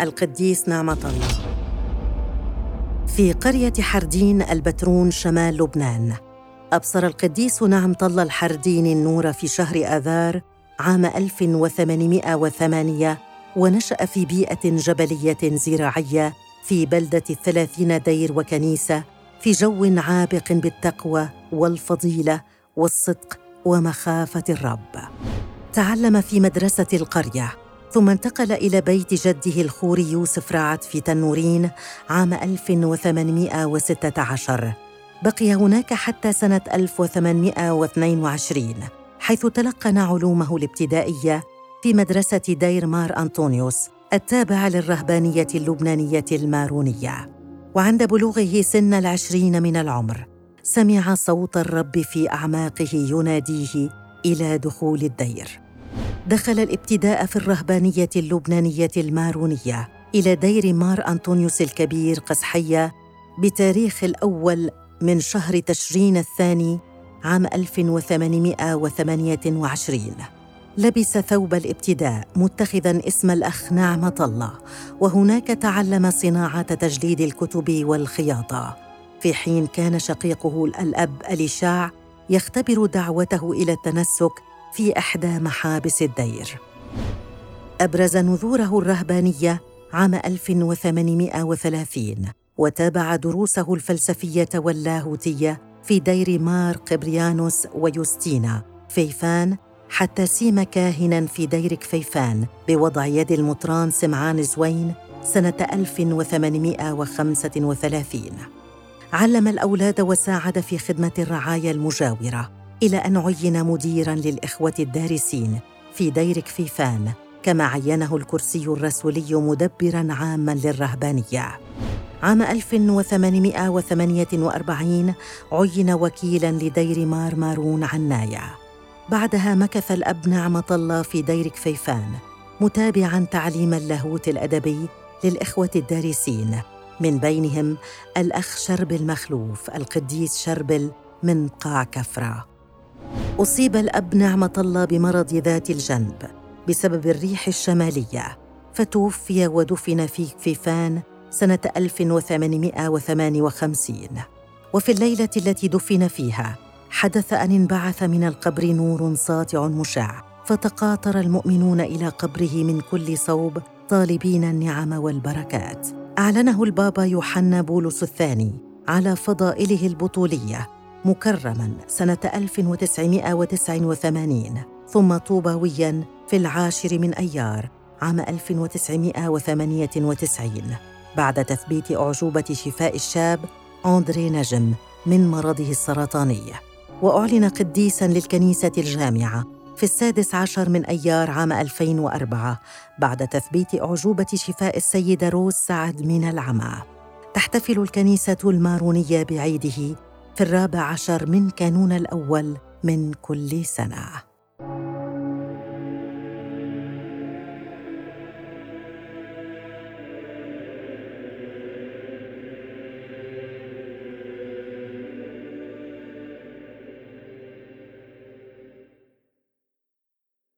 القديس نعمة الله في قرية حردين البترون شمال لبنان أبصر القديس نعمة الله الحردين النور في شهر آذار عام 1808 ونشأ في بيئة جبلية زراعية في بلدة الثلاثين دير وكنيسة في جو عابق بالتقوى والفضيلة والصدق ومخافة الرب. تعلم في مدرسة القرية ثم انتقل إلى بيت جده الخوري يوسف رعد في تنورين عام 1816 بقي هناك حتى سنة 1822 حيث تلقن علومه الابتدائية في مدرسة دير مار أنطونيوس التابعة للرهبانية اللبنانية المارونية. وعند بلوغه سن العشرين من العمر سمع صوت الرب في أعماقه يناديه إلى دخول الدير. دخل الابتداء في الرهبانية اللبنانية المارونية إلى دير مار أنطونيوس الكبير قزحية بتاريخ الأول من شهر تشرين الثاني عام 1828 لبس ثوب الابتداء متخذا اسم الأخ نعمة الله وهناك تعلم صناعة تجليد الكتب والخياطة. في حين كان شقيقه الأب أليشاع يختبر دعوته إلى التنسك في إحدى محابس الدير. أبرز نذوره الرهبانية عام 1830 وتابع دروسه الفلسفية واللاهوتية في دير مار قبريانوس ويوستينا كفيفان حتى سيم كاهنا في دير كفيفان بوضع يد المطران سمعان زوين سنة 1835 علم الأولاد وساعد في خدمة الرعايا المجاورة. إلى أن عين مديراً للإخوة الدارسين في دير كفيفان كما عينه الكرسي الرسولي مدبراً عاماً للرهبانية. عام 1848 عين وكيلاً لدير مار مارون عناية. بعدها مكث الأب نعمة الله في دير كفيفان متابعا تعليم اللاهوت الأدبي للإخوة الدارسين من بينهم الأخ شربل مخلوف القديس شربل من قاع كفرة. أصيب الأب نعمة الله بمرض ذات الجنب بسبب الريح الشمالية فتوفي ودفن في كفيفان سنة 1858 وفي الليلة التي دفن فيها حدث أن انبعث من القبر نور ساطع مشع فتقاطر المؤمنون إلى قبره من كل صوب طالبين النعم والبركات. أعلنه البابا يوحنا بولس الثاني على فضائله البطولية مكرما سنة 1989 ثم طوباويا في العاشر من أيار عام 1998 بعد تثبيت أعجوبة شفاء الشاب أندري نجم من مرضه السرطاني. وأعلن قديساً للكنيسة الجامعة في السادس عشر من أيار عام 2004 بعد تثبيت أعجوبة شفاء السيدة روز سعد من العمى. تحتفل الكنيسة المارونية بعيده في الرابع عشر من كانون الأول من كل سنة.